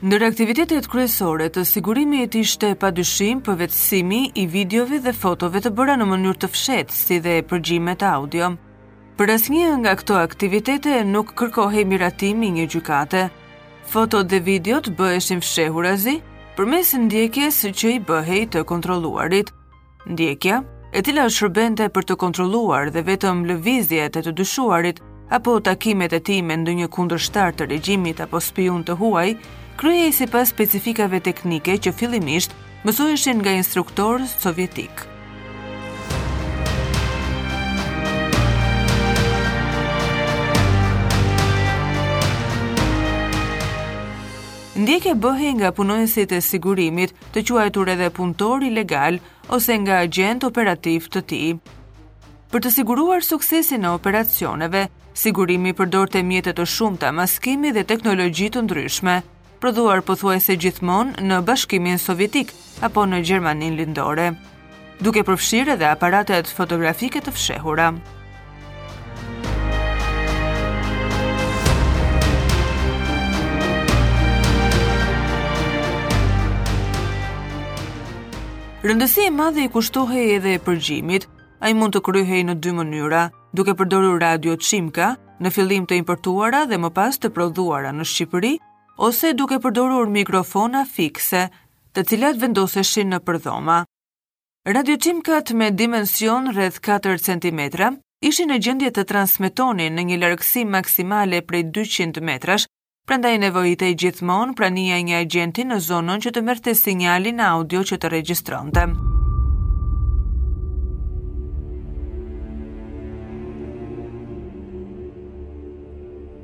Ndër aktivitetet kryesore të sigurimit ishte padyshim përvetësimi i videove dhe fotove të bëra në mënyrë të fshehtë, si dhe përgjimet audio. Për asnjë nga këto aktivitete nuk kërkohej miratim i një gjykate. Fotot dhe videot bëheshin fshehurazi përmes ndjekjes që i bëhej të kontrolluarit. Ndjekja, e cila shërbente për të kontrolluar edhe vetëm lëvizjet e të dyshuarit apo takimet e tij me ndonjë kundërshtar të regjimit apo spiunë të huaj, kryhej sipas specifikave teknike që fillimisht mësoheshin nga instruktorë sovjetikë. Ndjekja bëhej nga punonjësit e sigurimit të quajtur edhe punëtorë ilegalë ose nga agjentë operativë të tij. Për të siguruar suksesin e operacioneve, sigurimi përdorte mjete të shumta maskimi dhe teknologji të ndryshme, prodhuar pothuajse gjithmonë në Bashkimin Sovjetik apo në Gjermaninë Lindore. duke përfshirë edhe aparatet fotografike të fshehura. Rëndësi e madhe i kushtohej edhe përgjimit. Ai mund të kryhej në dy mënyra, duke përdorur radioçimka, në fillim të importuara dhe më pas të prodhuara në Shqipëri, ose duke përdorur mikrofona fikse, të cilat vendoseshin nëpër dhoma. Radioçimkat me dimension rreth katër centimetra ishin në gjendje të transmetonin në një largësi maksimale prej dyqind metrash, prandaj nevojitej gjithmonë prania e një agjenti në zonë që të merrte sinjalin audio që ta regjistronte.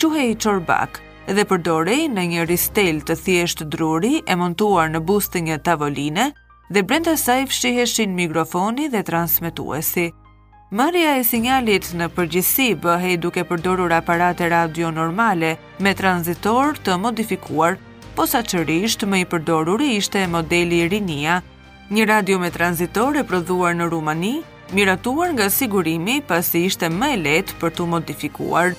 quhej çorbak dhe përdorej në një ristel të thjeshtë druri e montuar në buzë të një tavoline dhe brenda saj fshiheshin mikrofoni dhe transmetuesi. Marrja e sinjalit në përgjithësi bëhej duke përdorur aparate radio normale me tranzitor të modifikuar posaçërisht. Më i përdoruri ishte modeli Rinia, Një radio me tranzitor e prodhuar në Rumani, miratuar nga sigurimi pasi ishte më e lehtë për t'u modifikuar.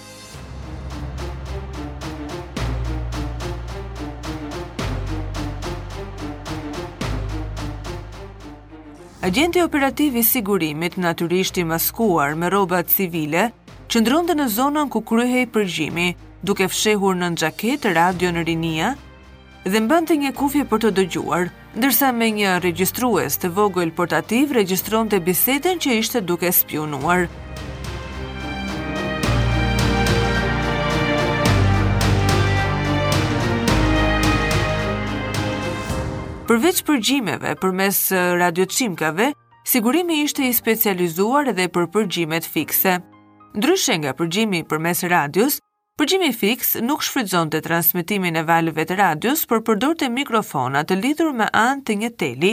Agjenti operativ i sigurimit, natyrisht i maskuar me rroba civile, qëndronte në zonën ku kryhej përgjimi, duke fshehur nën xhaketë radion Rinia, dhe mbante një kufje për të dëgjuar, ndërsa me një regjistrues të vogël portativ regjistronte bisedën që ishte duke spiunuar. Përveç përgjimeve përmes radioçimkave, sigurimi ishte i specializuar edhe për përgjimet fikse. Ndryshe nga përgjimi përmes radios, Përgjimi fiks nuk shfrytëzonte transmetimin e valëve të radios, por përdorte mikrofona të lidhur me anë të një teli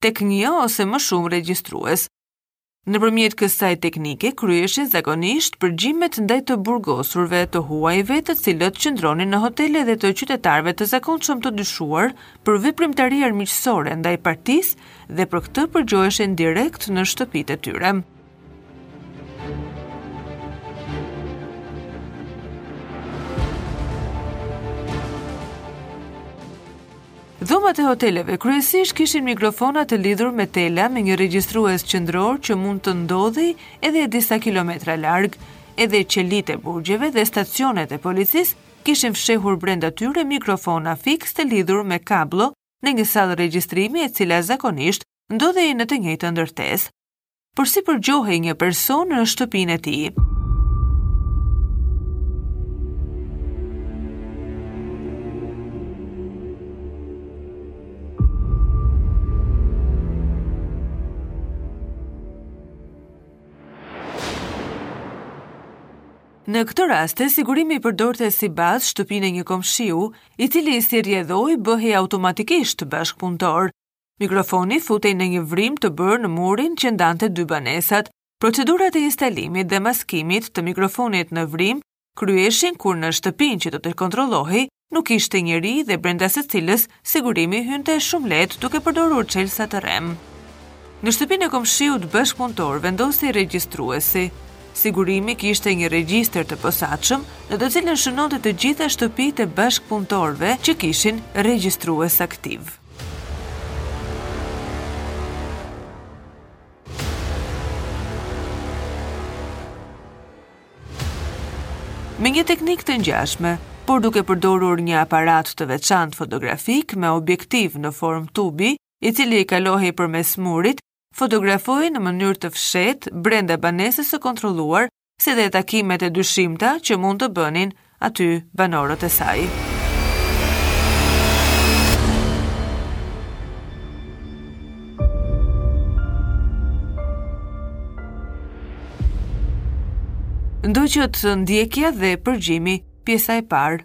tek një ose më shumë regjistrues. Nëpërmjet kësaj teknike kryheshin zakonisht përgjimet ndaj të burgosurve të huajve të cilët qëndronin në hotele dhe të qytetarëve të zakonshëm të dyshuar për veprimtari armiqësore ndaj partisë dhe për këtë përgjoheshin direkt në shtëpitë e tyre. Dhomat e hoteleve kryesisht kishin mikrofona të lidhur me tela me një regjistrues qendror që mund të ndodhej edhe disa kilometra larg. Edhe qelitë e burgjeve dhe stacionet e policisë kishin fshehur brenda tyre mikrofona fiks të lidhur me kabllo në një sallë regjistrimi e cila zakonisht ndodhej në të njëjtën ndërtesë. Por si përgjohej një person në shtëpinë e tij? Në këto raste, sigurimi përdorte si bazë shtëpinë e një komshiu, i cili si rrjedhojë bëhej automatikisht bashkëpunëtor, Mikrofoni futej në një vrimë të bërë në murin që ndante dy banesat. Procedurat e instalimit dhe maskimit të mikrofonit në vrimë kryeshin kur në shtëpinë që do të kontrollohej nuk ishte njeri dhe brenda së cilës sigurimi hynte shumë lehtë duke përdorur çelësa të rremë. Në shtëpinë e komshiut bashkëpunëtor vendosej regjistruesi. Sigurimi kishte një regjistër të posaçëm në të cilën shënonte të gjitha shtëpitë e bashkëpunëtorëve që kishin regjistrues aktivë. Me një teknikë të ngjashme, por duke përdorur një aparat të veçantë fotografik me objektiv në formë tubi, i cili kalohej përmes murit, fotografohej në mënyrë të fshehtë brenda banesës së kontrolluar si dhe takimet e dyshimta që mund të bënin aty banorët e saj. Ndoqët ndjekja dhe përgjimi, pjesa e parë.